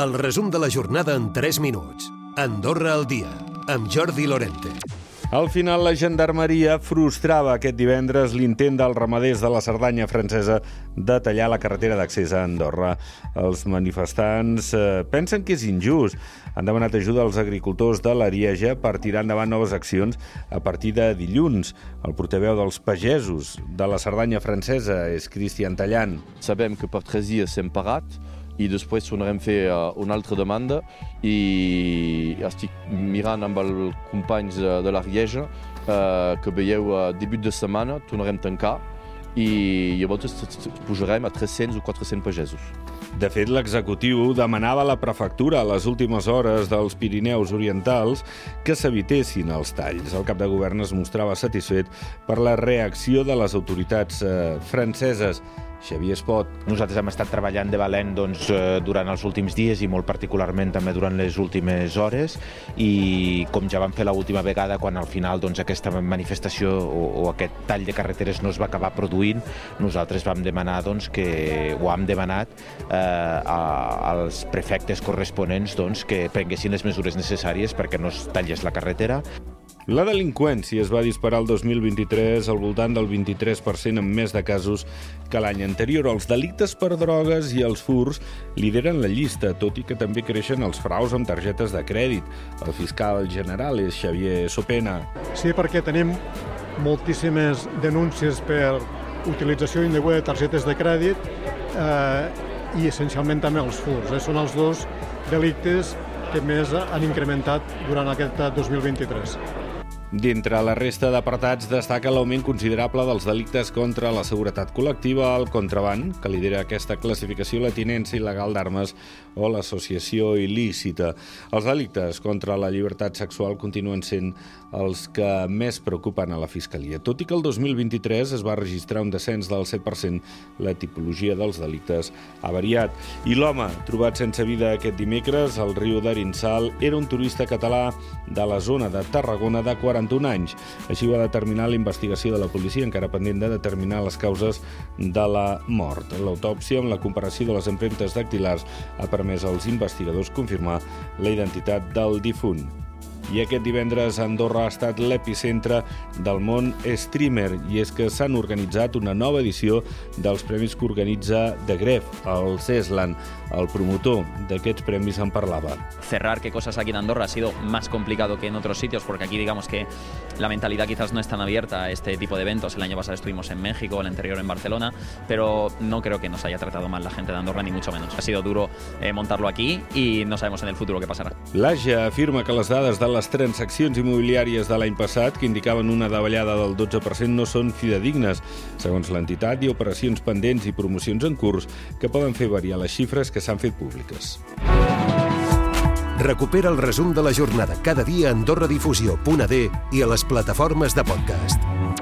El resum de la jornada en 3 minuts. Andorra al dia, amb Jordi Lorente. Al final, la gendarmeria frustrava aquest divendres l'intent dels ramaders de la Cerdanya francesa de tallar la carretera d'accés a Andorra. Els manifestants eh, pensen que és injust. Han demanat ajuda als agricultors de l'Arieja per tirar endavant noves accions a partir de dilluns. El portaveu dels pagesos de la Cerdanya francesa és Cristian Tallant. Sabem que per tres dies s'hem parat, i després tornarem a fer uh, una altra demanda i estic mirant amb els companys de, de la Rieja uh, que veieu a debut de setmana tornarem a tancar i llavors pujarem a 300 o 400 pagesos. De fet, l'executiu demanava a la prefectura a les últimes hores dels Pirineus Orientals que s'evitessin els talls. El cap de govern es mostrava satisfet per la reacció de les autoritats eh, franceses. Xavier Espot. Nosaltres hem estat treballant de valent doncs, eh, durant els últims dies i molt particularment també durant les últimes hores i com ja vam fer l'última vegada quan al final doncs, aquesta manifestació o, o aquest tall de carreteres no es va acabar produint, nosaltres vam demanar doncs, que ho hem demanat eh, a, als prefectes corresponents doncs, que prenguessin les mesures necessàries perquè no es tallés la carretera. La delinqüència es va disparar el 2023 al voltant del 23% en més de casos que l'any anterior. Els delictes per drogues i els furs lideren la llista, tot i que també creixen els fraus amb targetes de crèdit. El fiscal general és Xavier Sopena. Sí, perquè tenim moltíssimes denúncies per utilització indeguda de targetes de crèdit eh, i essencialment també els furs. Eh? Són els dos delictes que més han incrementat durant aquest 2023. D'entre la resta d'apartats destaca l'augment considerable dels delictes contra la seguretat col·lectiva, el contraband, que lidera aquesta classificació, la tinença il·legal d'armes o l'associació il·lícita. Els delictes contra la llibertat sexual continuen sent els que més preocupen a la Fiscalia. Tot i que el 2023 es va registrar un descens del 7%, la tipologia dels delictes ha variat. I l'home, trobat sense vida aquest dimecres al riu d'Arinsal, era un turista català de la zona de Tarragona de 40 41 anys. Així ho va determinar la investigació de la policia, encara pendent de determinar les causes de la mort. L'autòpsia, amb la comparació de les empremtes dactilars, ha permès als investigadors confirmar la identitat del difunt. I aquest divendres Andorra ha estat l'epicentre del món streamer i és que s'han organitzat una nova edició dels premis que organitza The Gref, el CESLAN. El promotor d'aquests premis en parlava. Cerrar qué cosas aquí en Andorra ha sido más complicado que en otros sitios porque aquí digamos que la mentalidad quizás no es tan abierta a este tipo de eventos. El año pasado estuvimos en México, el anterior en Barcelona, pero no creo que nos haya tratado mal la gente de Andorra, ni mucho menos. Ha sido duro eh, montarlo aquí y no sabemos en el futuro qué pasará. L'AGE afirma que les dades de les transaccions immobiliàries de l'any passat, que indicaven una davallada del 12%, no són fidedignes. Segons l'entitat, ha operacions pendents i promocions en curs que poden fer variar les xifres que que s'han fet públiques. Recupera el resum de la jornada cada dia a AndorraDifusió.d i a les plataformes de podcast.